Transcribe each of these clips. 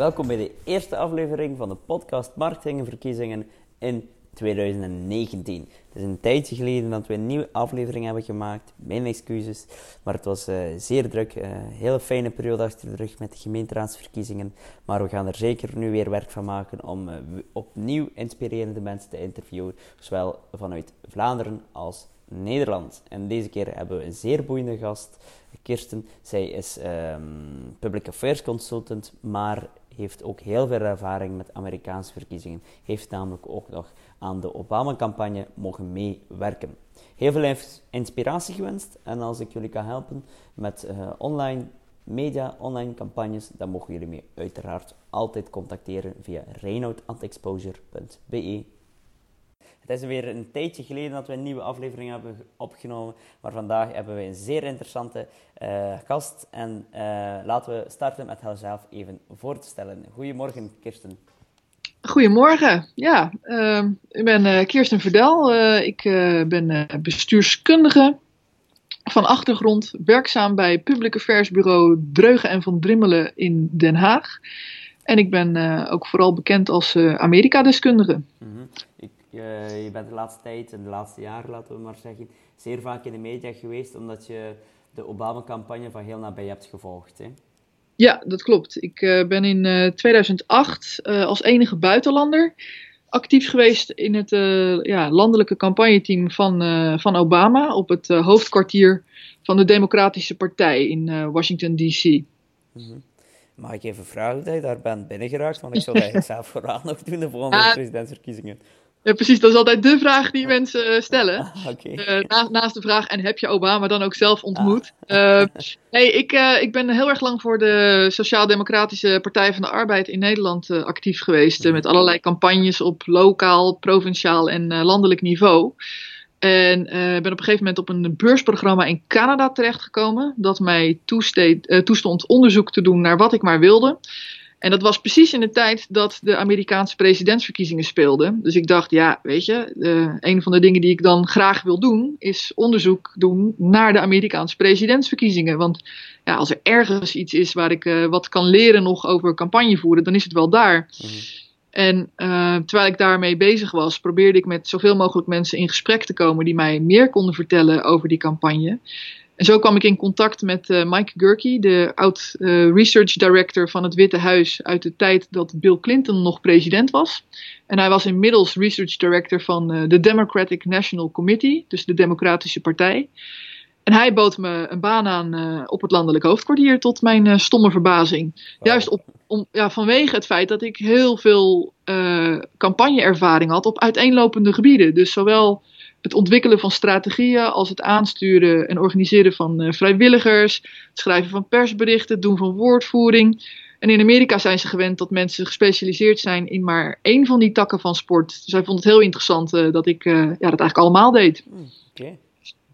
Welkom bij de eerste aflevering van de podcast Marketing en Verkiezingen in 2019. Het is een tijdje geleden dat we een nieuwe aflevering hebben gemaakt. Mijn excuses, maar het was uh, zeer druk. Uh, hele fijne periode achter de rug met de gemeenteraadsverkiezingen. Maar we gaan er zeker nu weer werk van maken om uh, opnieuw inspirerende mensen te interviewen, zowel vanuit Vlaanderen als Nederland. En deze keer hebben we een zeer boeiende gast, Kirsten. Zij is um, public affairs consultant, maar heeft ook heel veel ervaring met Amerikaanse verkiezingen. Heeft namelijk ook nog aan de Obama-campagne mogen meewerken. Heel veel inspiratie gewenst en als ik jullie kan helpen met uh, online media, online campagnes, dan mogen jullie me uiteraard altijd contacteren via reinoud.exposure.be. Het is weer een tijdje geleden dat we een nieuwe aflevering hebben opgenomen, maar vandaag hebben we een zeer interessante uh, gast. En uh, laten we starten met haarzelf even voor te stellen. Goedemorgen, Kirsten. Goedemorgen, ja. Uh, ik ben uh, Kirsten Verdel. ik ben bestuurskundige van achtergrond, werkzaam bij Public Affairs Bureau Dreugen en Van Drimmelen in Den Haag. En ik ben ook vooral bekend als Amerika-deskundige. Mm -hmm. Je, je bent de laatste tijd, en de laatste jaren laten we maar zeggen, zeer vaak in de media geweest omdat je de Obama-campagne van heel nabij hebt gevolgd. Hè? Ja, dat klopt. Ik uh, ben in uh, 2008 uh, als enige buitenlander actief geweest in het ja, landelijke campagneteam van, van Obama op het hoofdkwartier van de Democratische Partij in Washington, D.C. Mm -hmm. Mag ik even vragen dat je daar bent binnengeraakt? Want ik zou dat eigenlijk zelf vooral nog doen, de volgende presidentsverkiezingen. Ja, precies. Dat is altijd de vraag die mensen uh, stellen. Ah, okay. uh, naast, de vraag, en heb je Obama dan ook zelf ontmoet? Ah. Uh, nee, ik, ik ben heel erg lang voor de Sociaal-Democratische Partij van de Arbeid in Nederland actief geweest. met allerlei campagnes op lokaal, provinciaal en landelijk niveau. En ben op een gegeven moment op een beursprogramma in Canada terechtgekomen. Dat mij toesteed, toestond onderzoek te doen naar wat ik maar wilde. En dat was precies in de tijd dat de Amerikaanse presidentsverkiezingen speelden. Dus ik dacht, ja, weet je, uh, een van de dingen die ik dan graag wil doen, is onderzoek doen naar de Amerikaanse presidentsverkiezingen. Want ja, als er ergens iets is waar ik uh, wat kan leren nog over campagne voeren, dan is het wel daar. Mm. En uh, terwijl ik daarmee bezig was, probeerde ik met zoveel mogelijk mensen in gesprek te komen die mij meer konden vertellen over die campagne. En zo kwam ik in contact met uh, Mike Gurkey, de oud uh, research director van het Witte Huis uit de tijd dat Bill Clinton nog president was. En hij was inmiddels research director van uh, de Democratic National Committee, dus de Democratische Partij. En hij bood me een baan aan op het landelijk hoofdkwartier, tot mijn stomme verbazing. Wow. Juist op, om, ja, vanwege het feit dat ik heel veel campagneervaring had op uiteenlopende gebieden. Dus zowel het ontwikkelen van strategieën, als het aansturen en organiseren van uh, vrijwilligers, het schrijven van persberichten, het doen van woordvoering. En in Amerika zijn ze gewend dat mensen gespecialiseerd zijn in maar één van die takken van sport. Dus hij vond het heel interessant uh, dat ik uh, ja, dat eigenlijk allemaal deed. Hmm, Oké. Okay.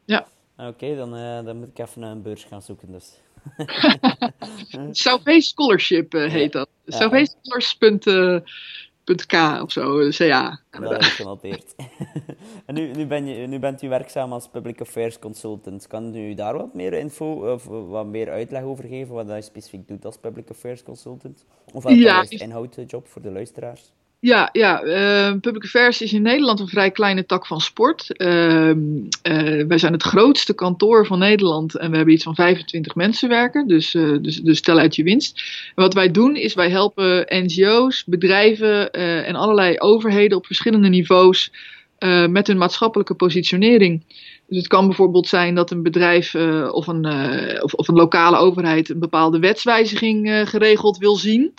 Ja. Oké, okay, dan, dan moet ik even een beurs gaan zoeken dus. Sauvé Scholarship heet dat. Ja. K of zo, CA. Dat heb ik genoteerd. en nu, nu, ben je, nu bent u werkzaam als Public Affairs Consultant. Kan u daar wat meer info of wat meer uitleg over geven, wat je specifiek doet als Public Affairs Consultant? Of wat ja, is inhoudjob voor de luisteraars? Ja, ja uh, Public Affairs is in Nederland een vrij kleine tak van sport. Uh, uh, wij zijn het grootste kantoor van Nederland en we hebben iets van 25 mensen werken, dus, dus, dus tel uit je winst. Wat wij doen is wij helpen NGO's, bedrijven en allerlei overheden op verschillende niveaus met hun maatschappelijke positionering. Dus het kan bijvoorbeeld zijn dat een bedrijf of, een, of, of, een lokale overheid een bepaalde wetswijziging geregeld wil zien.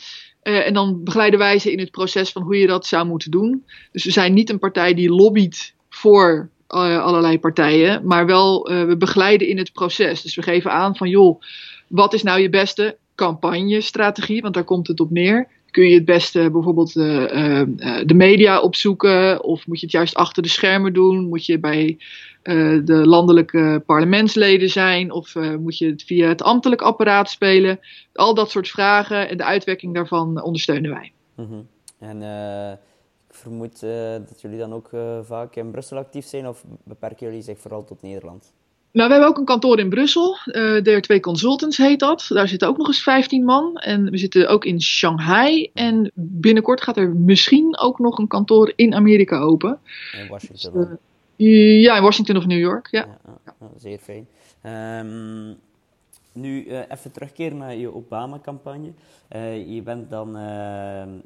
Uh, en dan begeleiden wij ze in het proces van hoe je dat zou moeten doen. Dus we zijn niet een partij die lobbyt voor uh, allerlei partijen, maar wel uh, we begeleiden in het proces. Dus we geven aan van joh, wat is nou je beste campagnestrategie? Want daar komt het op neer. Kun je het beste bijvoorbeeld de media opzoeken? Of moet je het juist achter de schermen doen? Moet je bij de landelijke parlementsleden zijn? Of moet je het via het ambtelijk apparaat spelen? Al dat soort vragen en de uitwerking daarvan ondersteunen wij. -hmm. En ik vermoed dat jullie dan ook vaak in Brussel actief zijn, of beperken jullie zich vooral tot Nederland? Nou, we hebben ook een kantoor in Brussel. Uh, DR2 Consultants heet dat. Daar zitten ook nog eens 15 man. En we zitten ook in Shanghai. En binnenkort gaat er misschien ook nog een kantoor in Amerika open. In Washington? Dus, uh, ja, in Washington of New York. Ja. ja, ja. zeer fijn. Um, nu, uh, even terugkeren naar je Obama-campagne. je bent dan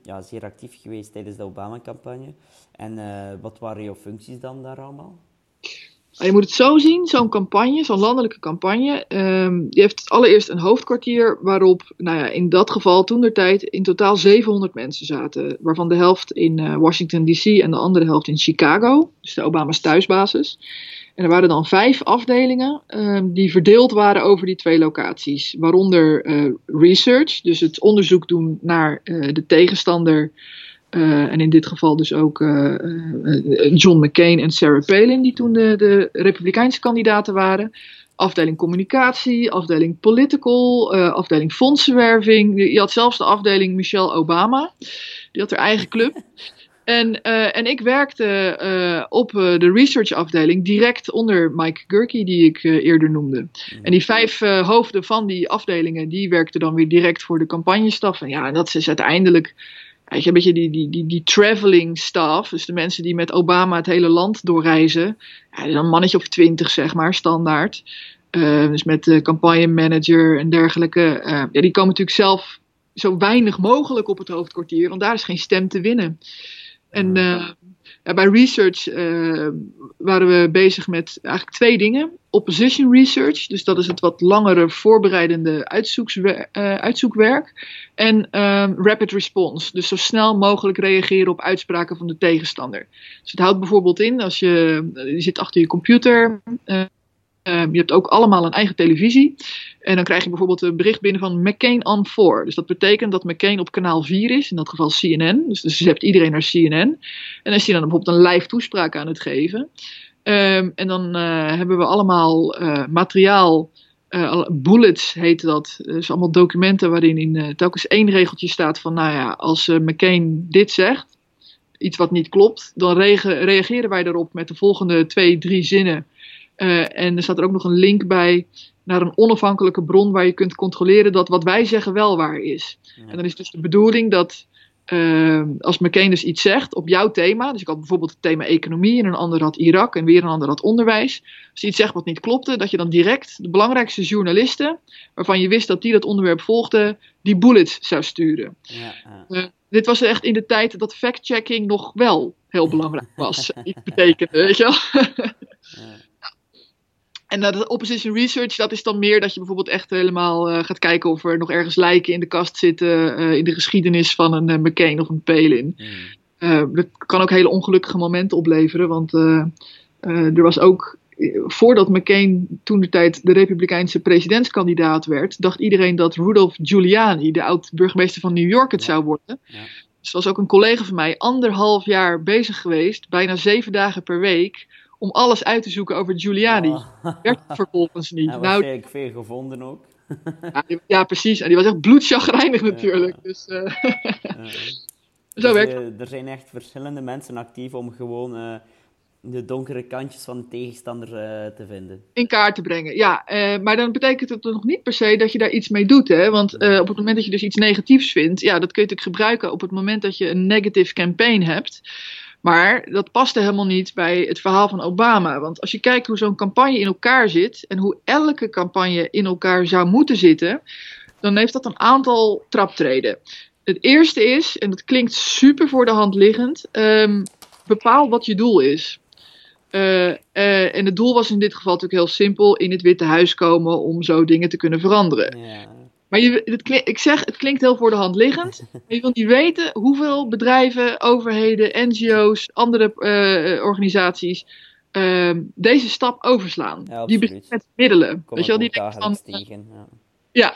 ja, zeer actief geweest tijdens de Obama-campagne. En wat waren jouw functies dan daar allemaal? Je moet het zo zien, zo'n campagne, zo'n landelijke campagne, um, die heeft allereerst een hoofdkwartier waarop, nou ja, in dat geval toen der tijd in totaal 700 mensen zaten, waarvan de helft in uh, Washington DC en de andere helft in Chicago, dus de Obama's thuisbasis. En er waren dan vijf afdelingen um, die verdeeld waren over die twee locaties, waaronder uh, research, dus het onderzoek doen naar uh, de tegenstander uh, en in dit geval dus ook uh, John McCain en Sarah Palin, die toen de, de Republikeinse kandidaten waren. Afdeling communicatie, afdeling political, uh, afdeling fondsenwerving. Je had zelfs de afdeling Michelle Obama. Die had haar eigen club. En, en ik werkte op de research afdeling direct onder Mike Gurkey, die ik eerder noemde. Mm. En die vijf hoofden van die afdelingen, die werkten dan weer direct voor de campagnestaf. En ja, en dat is uiteindelijk Weet je, een beetje die, die, die, die traveling staff, dus de mensen die met Obama het hele land doorreizen. Ja, een mannetje of twintig, zeg maar, standaard. Uh, dus met de campagnemanager en dergelijke. Uh, ja, die komen natuurlijk zelf zo weinig mogelijk op het hoofdkwartier, want daar is geen stem te winnen. En uh, bij research uh, waren we bezig met eigenlijk twee dingen. Opposition research, dus dat is het wat langere voorbereidende uh, uitzoekwerk. En um, rapid response, dus zo snel mogelijk reageren op uitspraken van de tegenstander. Dus het houdt bijvoorbeeld in, als je, je zit achter je computer, uh, je hebt ook allemaal een eigen televisie. En dan krijg je bijvoorbeeld een bericht binnen van McCain on 4. Dus dat betekent dat McCain op kanaal 4 is, in dat geval CNN. Dus, dus je hebt iedereen naar CNN. En is hij dan bijvoorbeeld een live toespraak aan het geven. Um, en dan uh, hebben we allemaal uh, materiaal, uh, bullets heet dat. Dus allemaal documenten waarin in telkens één regeltje staat van, nou ja, als McCain dit zegt, iets wat niet klopt, dan reageren wij daarop met de volgende twee, drie zinnen. En er staat er ook nog een link bij naar een onafhankelijke bron waar je kunt controleren dat wat wij zeggen wel waar is. En dan is dus de bedoeling dat uh, als McCain dus iets zegt op jouw thema, dus ik had bijvoorbeeld het thema economie en een ander had Irak en weer een ander had onderwijs. Als je iets zegt wat niet klopte, dat je dan direct de belangrijkste journalisten, waarvan je wist dat die dat onderwerp volgden, die bullets zou sturen. Ja, uh, dit was echt in de tijd dat fact-checking nog wel heel belangrijk was. iets betekende, weet je wel. En dat opposition research, dat is dan meer dat je bijvoorbeeld echt helemaal uh, gaat kijken of er nog ergens lijken in de kast zitten uh, in de geschiedenis van een uh, McCain of een Palin. Mm. dat kan ook hele ongelukkige momenten opleveren, want er was ook, voordat McCain toen de tijd de Republikeinse presidentskandidaat werd, dacht iedereen dat Rudolph Giuliani, de oud-burgemeester van New York, het zou worden. Ja. Dus was ook een collega van mij anderhalf jaar bezig geweest, bijna zeven dagen per week om alles uit te zoeken over Giuliani. Oh. Werd vervolgens niet. Hij was nou, veel gevonden ook. ja, ja, precies. En die was echt bloedchagrijnig natuurlijk. Dus, uh, Zo dus, werkt uh, Er zijn echt verschillende mensen actief om gewoon uh, de donkere kantjes van de tegenstander te vinden. In kaart te brengen, ja. maar dan betekent het nog niet per se dat je daar iets mee doet. Hè? Want op het moment dat je dus iets negatiefs vindt, ja, dat kun je natuurlijk gebruiken op het moment dat je een negative campaign hebt. Maar dat paste helemaal niet bij het verhaal van Obama. Want als je kijkt hoe zo'n campagne in elkaar zit en hoe elke campagne in elkaar zou moeten zitten, dan heeft dat een aantal traptreden. Het eerste is, en dat klinkt super voor de hand liggend, um, bepaal wat je doel is. Uh, uh, en het doel was in dit geval natuurlijk heel simpel: in het Witte Huis komen om zo dingen te kunnen veranderen. Ja. Maar je, het ik zeg, het klinkt heel voor de hand liggend. Maar je wil niet weten hoeveel bedrijven, overheden, NGO's, andere uh, organisaties uh, deze stap overslaan. Ja, die beginnen met middelen. Weet je wel, die denken van. Stegen, ja.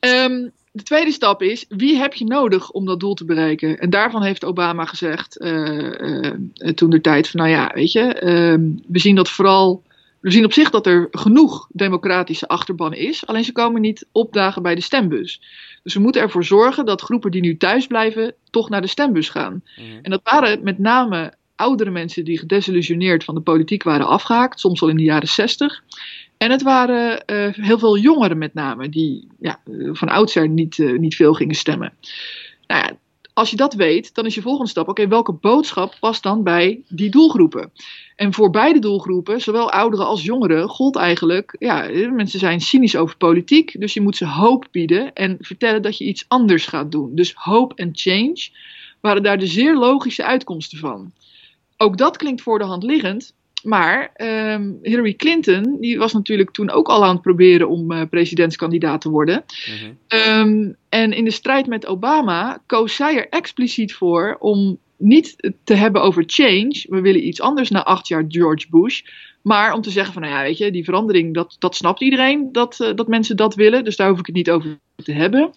ja. Um, de tweede stap is, wie heb je nodig om dat doel te bereiken? En daarvan heeft Obama gezegd uh, toen de tijd van, nou ja, weet je, ehm, we zien dat vooral we zien op zich dat er genoeg democratische achterban is, alleen ze komen niet opdagen bij de stembus. Dus we moeten ervoor zorgen dat groepen die nu thuis blijven, toch naar de stembus gaan. Mhm. En dat waren met name oudere mensen die gedesillusioneerd van de politiek waren afgehaakt, soms al in de jaren zestig. En het waren heel veel jongeren met name, die ja, van oudsher niet, niet veel gingen stemmen. Nou ja, als je dat weet, dan is je volgende stap: oké, welke boodschap past dan bij die doelgroepen? En voor beide doelgroepen, zowel ouderen als jongeren, gold eigenlijk: ja, mensen zijn cynisch over politiek, dus je moet ze hoop bieden en vertellen dat je iets anders gaat doen. Dus hope en change waren daar de zeer logische uitkomsten van. Ook dat klinkt voor de hand liggend, maar um, Hillary Clinton, die was natuurlijk toen ook al aan het proberen om uh, presidentskandidaat te worden. Mhm. um, en in de strijd met Obama koos zij er expliciet voor om niet te hebben over change. We willen iets anders na acht jaar George Bush. Maar om te zeggen van, nou ja, weet je, die verandering, dat, dat snapt iedereen, dat, uh, dat mensen dat willen. Dus daar hoef ik het niet over te hebben.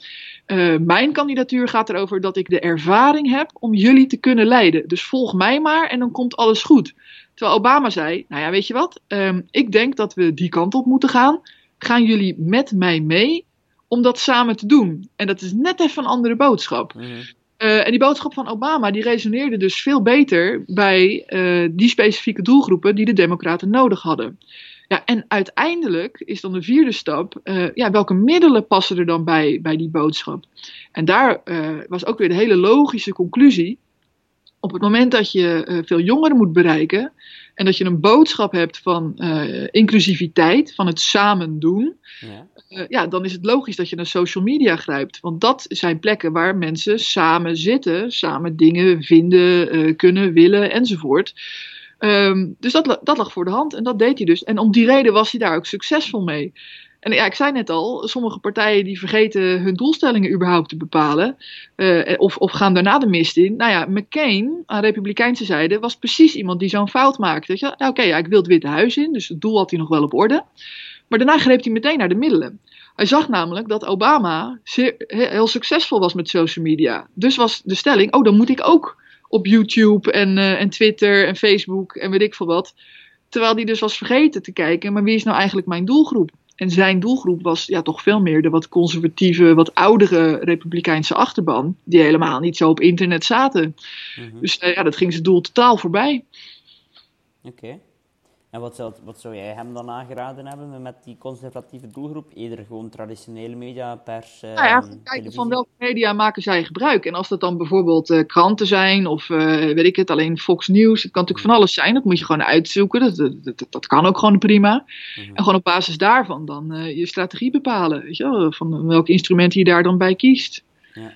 Uh, mijn kandidatuur gaat erover dat ik de ervaring heb om jullie te kunnen leiden. Dus volg mij maar en dan komt alles goed. Terwijl Obama zei: Nou ja, weet je wat? Um, ik denk dat we die kant op moeten gaan. Gaan jullie met mij mee om dat samen te doen? En dat is net even een andere boodschap. Mm uh, en die boodschap van Obama die resoneerde dus veel beter bij uh, die specifieke doelgroepen die de Democraten nodig hadden. Ja, en uiteindelijk is dan de vierde stap, uh, ja, welke middelen passen er dan bij, bij die boodschap? En daar was ook weer de hele logische conclusie op het moment dat je uh, veel jongeren moet bereiken en dat je een boodschap hebt van uh, inclusiviteit, van het samen doen, ja. Uh, ja. dan is het logisch dat je naar social media grijpt. Want dat zijn plekken waar mensen samen zitten, samen dingen vinden, kunnen, willen enzovoort. Um, dus dat, dat lag voor de hand en dat deed hij dus. En om die reden was hij daar ook succesvol mee. En ja, ik zei net al, sommige partijen die vergeten hun doelstellingen überhaupt te bepalen. Uh, of, of gaan daarna de mist in. Nou ja, McCain aan de republikeinse zijde was precies iemand die zo'n fout maakte. Nou, oké, ja, ik wil het Witte Huis in, dus het doel had hij nog wel op orde. Maar daarna greep hij meteen naar de middelen. Hij zag namelijk dat Obama heel succesvol was met social media. Dus was de stelling, oh dan moet ik ook op YouTube en, uh, en Twitter en Facebook en weet ik veel wat. Terwijl hij dus was vergeten te kijken, maar wie is nou eigenlijk mijn doelgroep? En zijn doelgroep was ja, toch veel meer de wat conservatieve, wat oudere republikeinse achterban, die helemaal niet zo op internet zaten. Mhm. Dus uh, ja, dat ging zijn doel totaal voorbij. Oké. En wat zou, wat zou jij hem dan aangeraden hebben met die conservatieve doelgroep? Eerder gewoon traditionele media, pers, nou ja, kijken van welke media maken zij gebruik. En als dat dan bijvoorbeeld uh, kranten zijn of uh, weet ik het, alleen Fox News. Het kan natuurlijk van alles zijn, dat moet je gewoon uitzoeken. Dat, dat, dat, kan ook gewoon prima. Mhm. En gewoon op basis daarvan dan je strategie bepalen. Weet je wel, van welk instrument je daar dan bij kiest. Ja,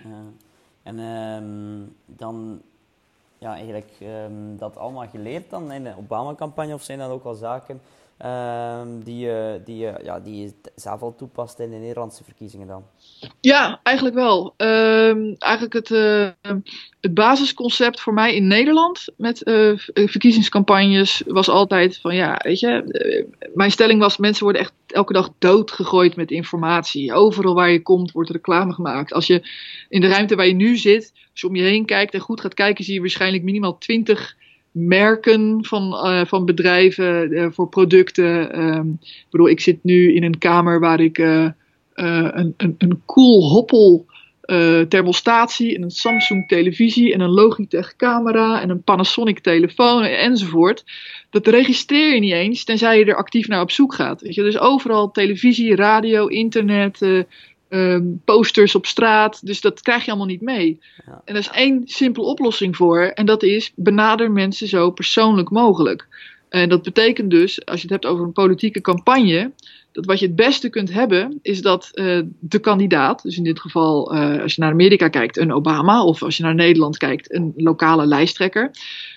en um, dan ja, eigenlijk um, dat allemaal geleerd dan in de Obama-campagne? Of zijn dat ook al zaken um, die, je, die, je, ja, die je zelf al toepast in de Nederlandse verkiezingen dan? Ja, eigenlijk wel. Um, eigenlijk het, uh, het basisconcept voor mij in Nederland met verkiezingscampagnes was altijd van ja, weet je, mijn stelling was mensen worden echt elke dag doodgegooid met informatie. Overal waar je komt wordt reclame gemaakt. Als je in de ruimte waar je nu zit, als je om je heen kijkt en goed gaat kijken, zie je waarschijnlijk minimaal twintig merken van, uh, van bedrijven uh, voor producten. Um, ik bedoel, ik zit nu in een kamer waar ik uh, een, een, een cool hoppel thermostatie en een Samsung televisie en een Logitech camera en een Panasonic telefoon enzovoort. Dat registreer je niet eens tenzij je er actief naar op zoek gaat. Weet je? Dus overal televisie, radio, internet, um, posters op straat. Dus dat krijg je allemaal niet mee. Ja. En er is één simpele oplossing voor. En dat is benader mensen zo persoonlijk mogelijk. En dat betekent dus, als je het hebt over een politieke campagne. Dat wat je het beste kunt hebben, is dat uh, de kandidaat, dus in dit geval uh, als je naar Amerika kijkt, een Obama, of als je naar Nederland kijkt, een lokale lijsttrekker,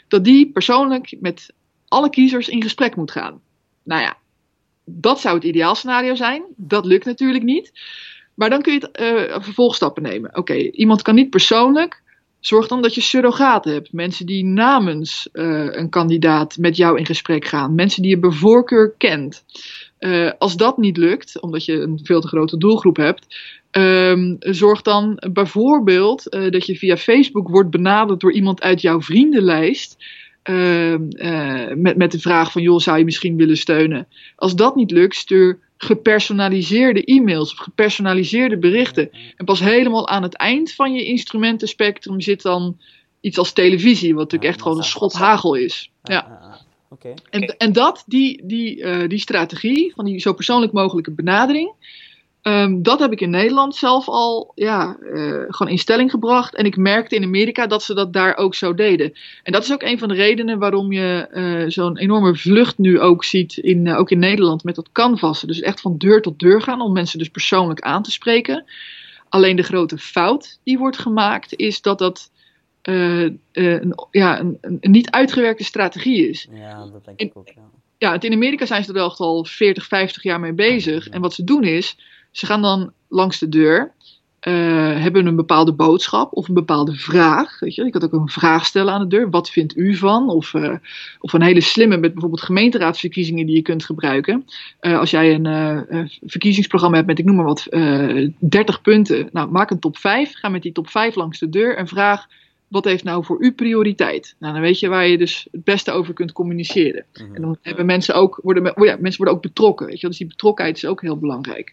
dat die persoonlijk met alle kiezers in gesprek moet gaan. Nou ja, dat zou het ideaalscenario zijn. Dat lukt natuurlijk niet. Maar dan kun je het, uh, vervolgstappen nemen. Oké, iemand kan niet persoonlijk. Zorg dan dat je surrogaten hebt. Mensen die namens uh, een kandidaat met jou in gesprek gaan. Mensen die je bij voorkeur kent. Uh, als dat niet lukt, omdat je een veel te grote doelgroep hebt. Um, zorg dan bijvoorbeeld dat je via Facebook wordt benaderd door iemand uit jouw vriendenlijst. Uh, met, met de vraag van, joh, zou je misschien willen steunen? Als dat niet lukt, stuur gepersonaliseerde e-mails of gepersonaliseerde berichten. En pas helemaal aan het eind van je instrumentenspectrum zit dan iets als televisie, wat natuurlijk echt gewoon een schot hagel is. Ja. oké. En, en dat, die, die, die strategie van die zo persoonlijk mogelijke benadering, Um, dat heb ik in Nederland zelf al ja, uh, gewoon in stelling gebracht. En ik merkte in Amerika dat ze dat daar ook zo deden. En dat is ook een van de redenen waarom je uh, zo'n enorme vlucht nu ook ziet, in, uh, ook in Nederland, met dat canvassen. Dus echt van deur tot deur gaan om mensen dus persoonlijk aan te spreken. Alleen de grote fout die wordt gemaakt is dat dat een, ja, een, een, niet uitgewerkte strategie is. Ja, dat denk ik ook. Ja. ja, in Amerika zijn ze er wel al 40, 50 jaar mee bezig. En wat ze doen is ze gaan dan langs de deur, uh, hebben een bepaalde boodschap of een bepaalde vraag. Weet je, je kan ook een vraag stellen aan de deur. Wat vindt u van? Of, uh, of een hele slimme met bijvoorbeeld gemeenteraadsverkiezingen die je kunt gebruiken. Uh, als jij een verkiezingsprogramma hebt met, ik noem maar wat, 30 punten. Nou, maak een top 5. Ga met die top 5 langs de deur en vraag wat heeft nou voor u prioriteit? Nou, dan weet je waar je dus het beste over kunt communiceren. Mhm. En dan hebben mensen ook, worden, ja, mensen worden ook betrokken. Weet je? Dus die betrokkenheid is ook heel belangrijk.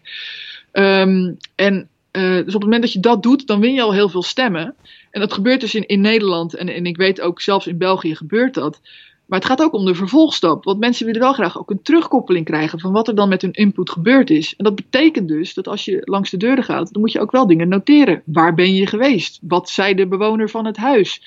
Um, en uh, dus op het moment dat je dat doet, dan win je al heel veel stemmen. En dat gebeurt dus in, in Nederland. En, en ik weet ook zelfs in België gebeurt dat. Maar het gaat ook om de vervolgstap. Want mensen willen wel graag ook een terugkoppeling krijgen van wat er dan met hun input gebeurd is. En dat betekent dus dat als je langs de deuren gaat, dan moet je ook wel dingen noteren. Waar ben je geweest? Wat zei de bewoner van het huis?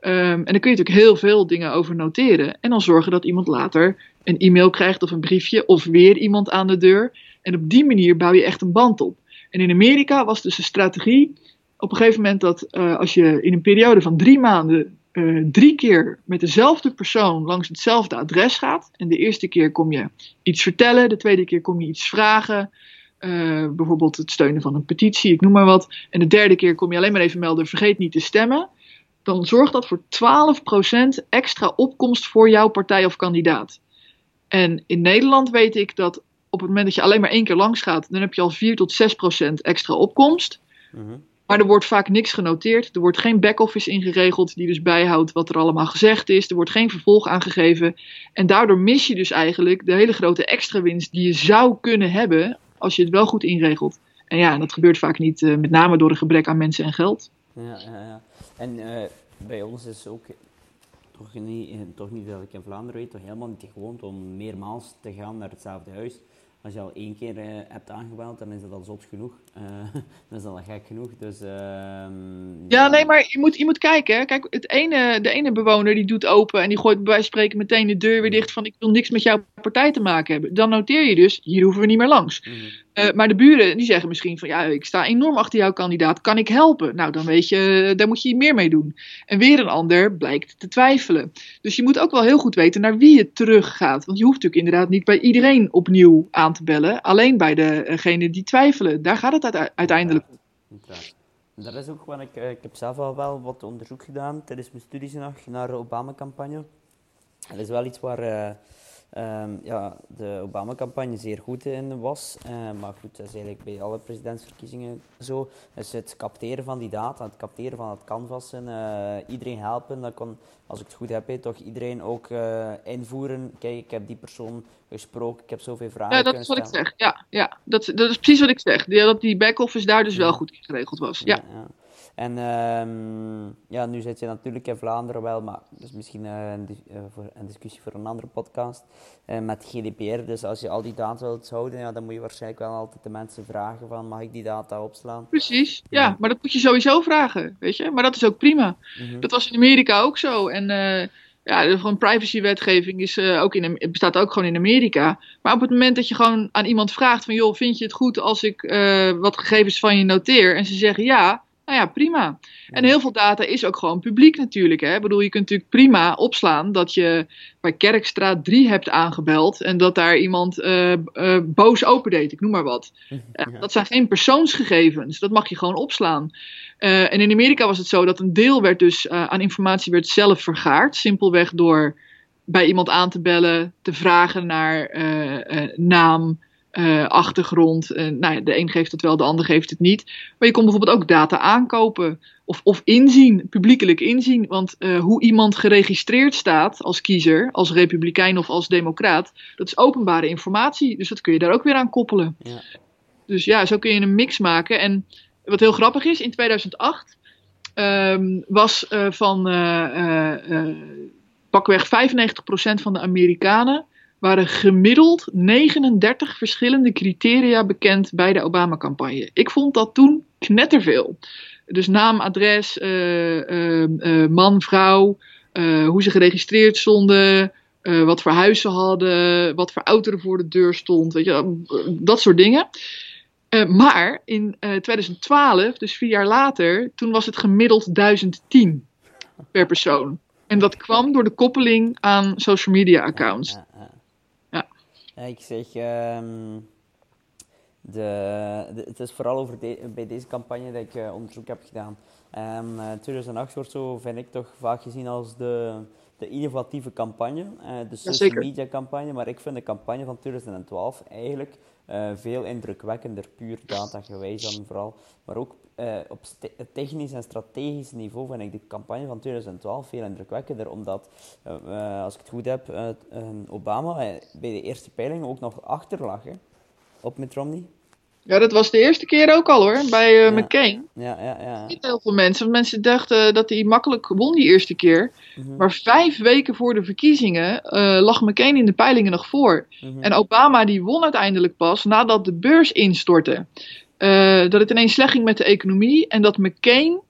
Um, en dan kun je natuurlijk heel veel dingen over noteren. En dan zorgen dat iemand later een e-mail krijgt of een briefje of weer iemand aan de deur. En op die manier bouw je echt een band op. En in Amerika was dus de strategie op een gegeven moment dat uh, als je in een periode van drie maanden uh, drie keer met dezelfde persoon langs hetzelfde adres gaat. En de eerste keer kom je iets vertellen, de tweede keer kom je iets vragen. Uh, bijvoorbeeld het steunen van een petitie, ik noem maar wat. En de derde keer kom je alleen maar even melden: vergeet niet te stemmen. Dan zorgt dat voor 12% extra opkomst voor jouw partij of kandidaat. En in Nederland weet ik dat op het moment dat je alleen maar één keer langs gaat, dan heb je al 4 tot 6% extra opkomst. -huh. Maar er wordt vaak niks genoteerd. Er wordt geen back-office ingeregeld die dus bijhoudt wat er allemaal gezegd is. Er wordt geen vervolg aangegeven. En daardoor mis je dus eigenlijk de hele grote extra winst die je zou kunnen hebben als je het wel goed inregelt. En ja, dat gebeurt vaak niet, uh, met name door een gebrek aan mensen en geld. Ja, ja, ja. En uh, bij ons is ook toch niet, toch niet dat ik in Vlaanderen weet, toch helemaal niet gewoond om meermaals te gaan naar hetzelfde huis als je al één keer uh, hebt aangebeld, dan is dat al zot genoeg. Uh, dan is dat al gek genoeg. Dus, uh, ja, nee, maar je moet, je moet kijken. Hè. Kijk, het ene, de ene bewoner die doet open en die gooit bij wijze van spreken meteen de deur weer dicht van ik wil niks met jouw partij te maken hebben. Dan noteer je dus, hier hoeven we niet meer langs. Mm. Uh, maar de buren die zeggen misschien van ja, ik sta enorm achter jouw kandidaat, kan ik helpen? Nou, dan weet je, daar moet je meer mee doen. En weer een ander blijkt te twijfelen. Dus je moet ook wel heel goed weten naar wie je teruggaat. Want je hoeft natuurlijk inderdaad niet bij iedereen opnieuw aan te bellen. Alleen bij degenen die twijfelen. Daar gaat het uiteindelijk om. Dat is ook wat ik, ik heb zelf al wel wat onderzoek gedaan tijdens mijn studies nog naar de Obama-campagne. Dat is wel iets waar... Uh, um, ja, de Obama-campagne zeer goed in was. Uh, maar goed, dat is eigenlijk bij alle presidentsverkiezingen zo. Het capteren van die data, het capteren van het canvassen, uh, iedereen helpen. Dat kon, als ik het goed heb, toch iedereen ook uh, invoeren. Kijk, ik heb die persoon gesproken, ik heb zoveel vragen Ja, dat is wat ik zeg. Ja, ja dat, dat is precies wat ik zeg. Dat die back-office daar dus wel goed geregeld was. ja. ja, ja. En um, ja, nu zit je natuurlijk in Vlaanderen wel, maar dat is misschien uh, een, uh, voor een, discussie voor een andere podcast. Met GDPR, dus als je al die data wilt houden, ja, dan moet je waarschijnlijk wel altijd de mensen vragen van, mag ik die data opslaan? Precies, ja, ja. maar dat moet je sowieso vragen, weet je. Maar dat is ook prima. Mm -hmm. Dat was in Amerika ook zo. En ja, de gewoon privacywetgeving is, ook in, bestaat ook gewoon in Amerika. Maar op het moment dat je gewoon aan iemand vraagt van, joh, vind je het goed als ik wat gegevens van je noteer? En ze zeggen ja nou ja, prima. En heel veel data is ook gewoon publiek natuurlijk. Hè? Ik bedoel, je kunt natuurlijk prima opslaan dat je bij Kerkstraat 3 hebt aangebeld en dat daar iemand uh, uh, boos opendeed, ik noem maar wat. Ja. Dat zijn geen persoonsgegevens, dat mag je gewoon opslaan. En in Amerika was het zo dat een deel werd dus aan informatie werd zelf vergaard, simpelweg door bij iemand aan te bellen, te vragen naar naam, uh, achtergrond. Uh, nou, de een geeft het wel, de ander geeft het niet. Maar je kon bijvoorbeeld ook data aankopen of, of inzien, publiekelijk inzien. Want uh, hoe iemand geregistreerd staat als kiezer, als republikein of als democraat, dat is openbare informatie. Dus dat kun je daar ook weer aan koppelen. Ja. Dus ja, zo kun je een mix maken. En wat heel grappig is, in 2008 um, was van pakweg 95% van de Amerikanen waren gemiddeld 39 verschillende criteria bekend bij de Obama-campagne. Ik vond dat toen knetterveel. Dus naam, adres, uh, uh, man, vrouw, hoe ze geregistreerd stonden, wat voor huizen hadden, wat voor auto er voor de deur stond, weet je, dat soort dingen. maar in 2012, dus vier jaar later, toen was het gemiddeld 1010 per persoon. En dat kwam door de koppeling aan social media accounts. Ja. ik zeg, ehm, de, het is vooral over bij deze campagne dat ik uh, onderzoek heb gedaan. Um, uh, 2008 wordt zo, vind ik toch vaak gezien als de, de innovatieve campagne, uh, de social media campagne. Maar ik vind de campagne van 2012 eigenlijk veel indrukwekkender, puur datagewijs dan vooral. Maar ook uh, op technisch en strategisch niveau vind ik de campagne van 2012 veel indrukwekkender, omdat, uh, als ik het goed heb, Obama bij de eerste peilingen ook nog achter lag hè, op Mitt Romney. Ja, dat was de eerste keer ook al hoor, bij ja. McCain. Ja, ja, ja. Niet heel veel mensen, want mensen dachten dat hij makkelijk won die eerste keer. Mm Maar vijf weken voor de verkiezingen lag McCain in de peilingen nog voor. Mm -hmm. En Obama die won uiteindelijk pas nadat de beurs instortte. Uh, dat het ineens slecht ging met de economie en dat McCain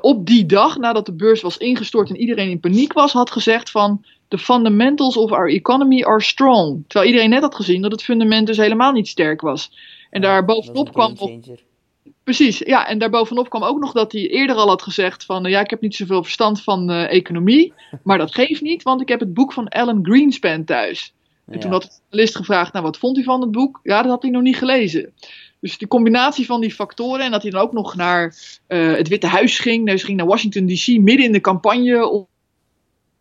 op die dag, nadat de beurs was ingestort en iedereen in paniek was, had gezegd van... The fundamentals of our economy are strong. Terwijl iedereen net had gezien dat het fundament dus helemaal niet sterk was. En daar bovenop kwam. precies, ja. En daarbovenop kwam ook nog dat hij eerder al had gezegd: van ja, ik heb niet zoveel verstand van uh, economie. Maar dat geeft niet, want ik heb het boek van Alan Greenspan thuis. En toen had de journalist gevraagd: Nou, wat vond hij van het boek? Ja, dat had hij nog niet gelezen. Dus die combinatie van die factoren en dat hij dan ook nog naar uh, het Witte Huis ging. Dus ging naar Washington DC midden in de campagne om,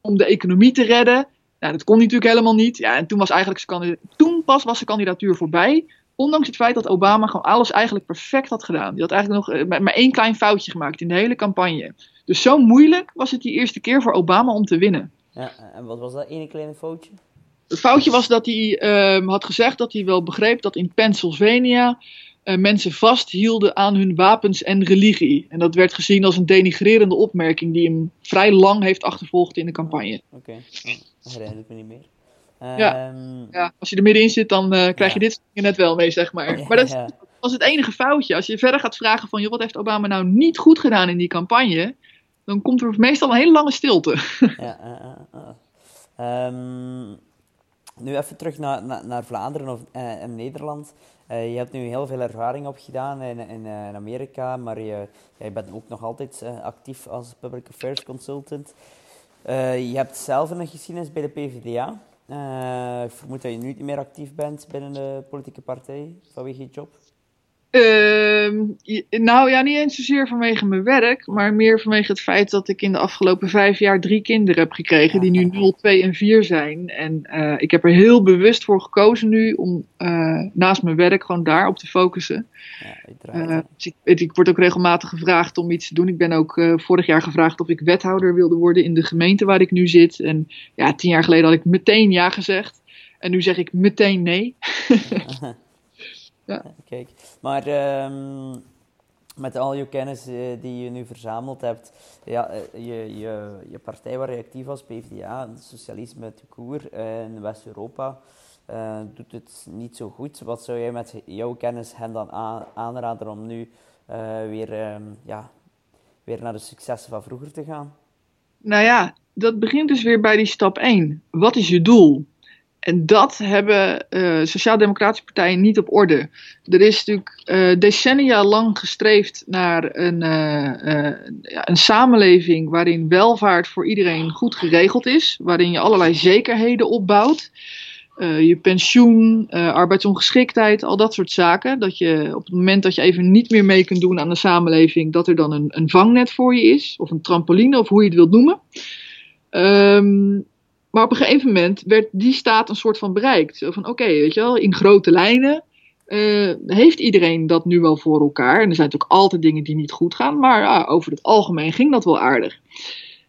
om de economie te redden. Nou, dat kon natuurlijk helemaal niet. Ja, en toen, was eigenlijk zijn toen pas was zijn kandidatuur voorbij. Ondanks het feit dat Obama gewoon alles eigenlijk perfect had gedaan. Die had eigenlijk nog uh, maar één klein foutje gemaakt in de hele campagne. Dus zo moeilijk was het die eerste keer voor Obama om te winnen. Ja, en wat was dat ene kleine foutje? Het foutje was dat hij uh, had gezegd dat hij wel begreep dat in Pennsylvania uh, mensen vasthielden aan hun wapens en religie. En dat werd gezien als een denigrerende opmerking die hem vrij lang heeft achtervolgd in de campagne. Oké, okay. dat herinner ik me niet meer. Ja. Um, ja, als je er middenin zit, dan uh, krijg je dit net wel mee, zeg maar. maar dat was het enige foutje. Als je verder gaat vragen van, joh, wat heeft Obama nou niet goed gedaan in die campagne? Dan komt er meestal een hele lange stilte. ja, uh, um, nu even terug naar, naar, Vlaanderen of uh, Nederland. Uh, je hebt nu heel veel ervaring opgedaan in, in, uh, in Amerika, maar je, bent ook nog altijd actief als public affairs consultant. je hebt zelf een geschiedenis bij de PvdA. Ik vermoed dat je nu niet meer actief bent binnen de politieke partij vanwege je job. Uh, nou ja, niet eens zozeer vanwege mijn werk, maar meer vanwege het feit dat ik in de afgelopen vijf jaar drie kinderen heb gekregen, die nu 0, 2 en 4 zijn. En uh, ik heb er heel bewust voor gekozen nu om uh, naast mijn werk gewoon daarop te focussen. Ja, dus ik, ik, word ook regelmatig gevraagd om iets te doen. Ik ben ook vorig jaar gevraagd of ik wethouder wilde worden in de gemeente waar ik nu zit. En ja, tien jaar geleden had ik meteen ja gezegd. En nu zeg ik meteen nee. Ja. Kijk, maar um, met al je kennis uh, die je nu verzameld hebt, ja, uh, je, je, je partij waar je actief was, PvdA, socialisme te koer in West-Europa, uh, doet het niet zo goed. Wat zou jij met jouw kennis hen dan aan, aanraden om nu weer, um, ja, weer naar de successen van vroeger te gaan? Nou ja, dat begint dus weer bij die stap 1. Wat is je doel? En dat hebben uh, sociaal-democratische partijen niet op orde. Er is natuurlijk uh, decennia lang gestreefd naar een, uh, een samenleving waarin welvaart voor iedereen goed geregeld is, waarin je allerlei zekerheden opbouwt. je pensioen, arbeidsongeschiktheid, al dat soort zaken. Dat je op het moment dat je even niet meer mee kunt doen aan de samenleving, dat er dan een, een vangnet voor je is, of een trampoline, of hoe je het wilt noemen. Um, maar op een gegeven moment werd die staat een soort van bereikt. Van oké, weet je wel, in grote lijnen uh, heeft iedereen dat nu wel voor elkaar. En er zijn natuurlijk altijd dingen die niet goed gaan, maar uh, over het algemeen ging dat wel aardig.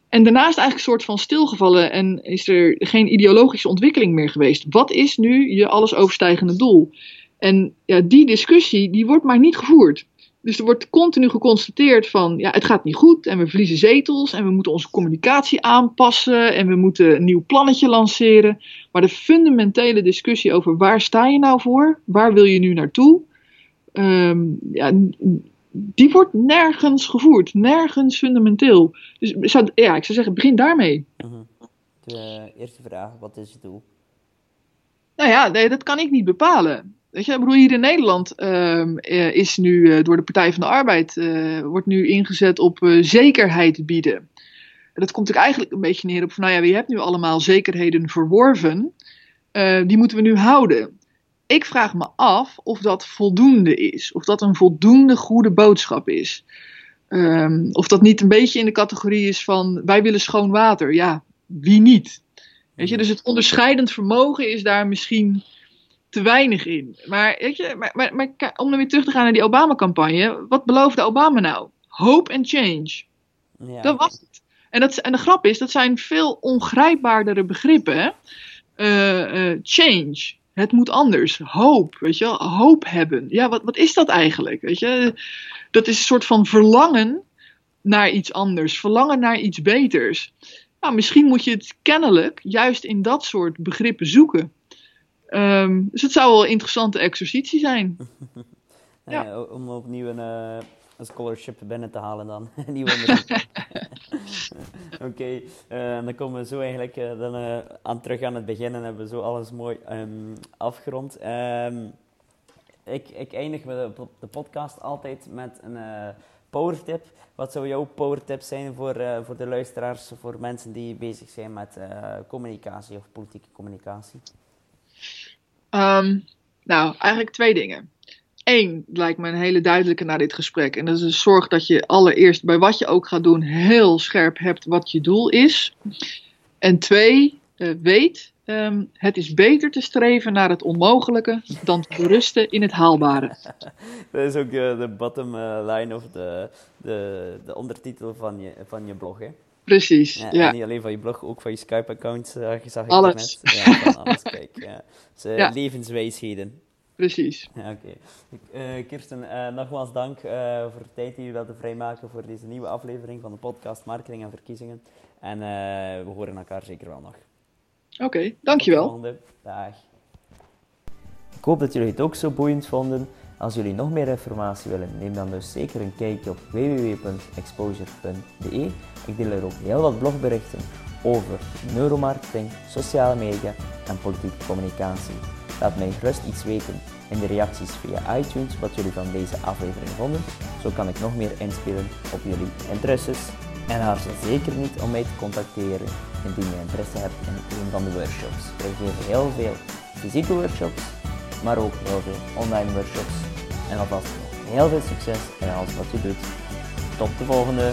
En daarna is het eigenlijk een soort van stilgevallen en is er geen ideologische ontwikkeling meer geweest. Wat is nu je alles overstijgende doel? En ja, die discussie die wordt maar niet gevoerd. Dus er wordt continu geconstateerd van, ja, het gaat niet goed en we verliezen zetels en we moeten onze communicatie aanpassen en we moeten een nieuw plannetje lanceren. Maar de fundamentele discussie over waar sta je nou voor, waar wil je nu naartoe, ehm, ja, die wordt nergens gevoerd, nergens fundamenteel. Dus ja, ik zou zeggen, begin daarmee. Mhm. De eerste vraag, wat is het doel? Nou ja, dat kan ik niet bepalen. Weet je, ik bedoel, hier in Nederland ehm, eh, is nu uh, door de Partij van de Arbeid uh, wordt nu ingezet op zekerheid bieden. En dat komt natuurlijk eigenlijk een beetje neer op van, nou ja, je hebt nu allemaal zekerheden verworven, die moeten we nu houden. Ik vraag me af of dat voldoende is, of dat een voldoende goede boodschap is. Um, of dat niet een beetje in de categorie is van, wij willen schoon water. Ja, wie niet? Weet je, dus het onderscheidend vermogen is daar misschien te weinig in. Maar, weet je, maar, maar, maar om dan weer terug te gaan naar die Obama-campagne. Wat beloofde Obama nou? Hope and change. Ja. Dat was het. En, dat, en de grap is, dat zijn veel ongrijpbaardere begrippen. Uh, uh, change. Het moet anders. Hoop. Weet je wel? Hoop hebben. Ja, wat, wat is dat eigenlijk? Weet je? Dat is een soort van verlangen naar iets anders. Verlangen naar iets beters. Nou, misschien moet je het kennelijk juist in dat soort begrippen zoeken. Um, dus het zou wel een interessante exercitie zijn. ja. om opnieuw een, uh, een scholarship binnen te halen dan. Oké, okay, uh, dan komen we zo eigenlijk uh, dan, aan terug aan het begin en hebben we zo alles mooi um, afgerond. Um, ik, ik eindig de, de podcast altijd met een power tip. Wat zou jouw power tip zijn voor, voor de luisteraars, voor mensen die bezig zijn met communicatie of politieke communicatie? Um, nou, eigenlijk twee dingen. Eén lijkt me een hele duidelijke na dit gesprek. En dat is zorg dat je allereerst bij wat je ook gaat doen heel scherp hebt wat je doel is. En twee, uh, weet, um, het is beter te streven naar het onmogelijke dan te berusten in het haalbare. dat is ook uh, de bottom uh, line of de, de, de ondertitel van je, van je blog, hè? Precies, ja. ja. niet alleen van je blog, ook van je Skype-account, uh, zag ik alles. net. Ja, van alles, kijk. Ja. Dus, levenswijsheden. Precies. Ja, Oké. Okay. Kirsten, nogmaals dank voor de tijd die je wilde vrijmaken voor deze nieuwe aflevering van de podcast Marketing en Verkiezingen. En we horen elkaar zeker wel nog. Oké, okay, dankjewel. Dag. Ik hoop dat jullie het ook zo boeiend vonden. Als jullie nog meer informatie willen, neem dan dus zeker een kijkje op www.exposure.be. Ik deel er ook heel wat blogberichten over neuromarketing, sociale media en politieke communicatie. Laat mij gerust iets weten in de reacties via iTunes wat jullie van deze aflevering vonden. Zo kan ik nog meer inspelen op jullie interesses. En aarzel zeker niet om mij te contacteren indien je interesse hebt in een van de workshops. Wij geven heel veel fysieke workshops, maar ook heel veel online workshops. En alvast heel veel succes in alles wat je doet. Tot de volgende!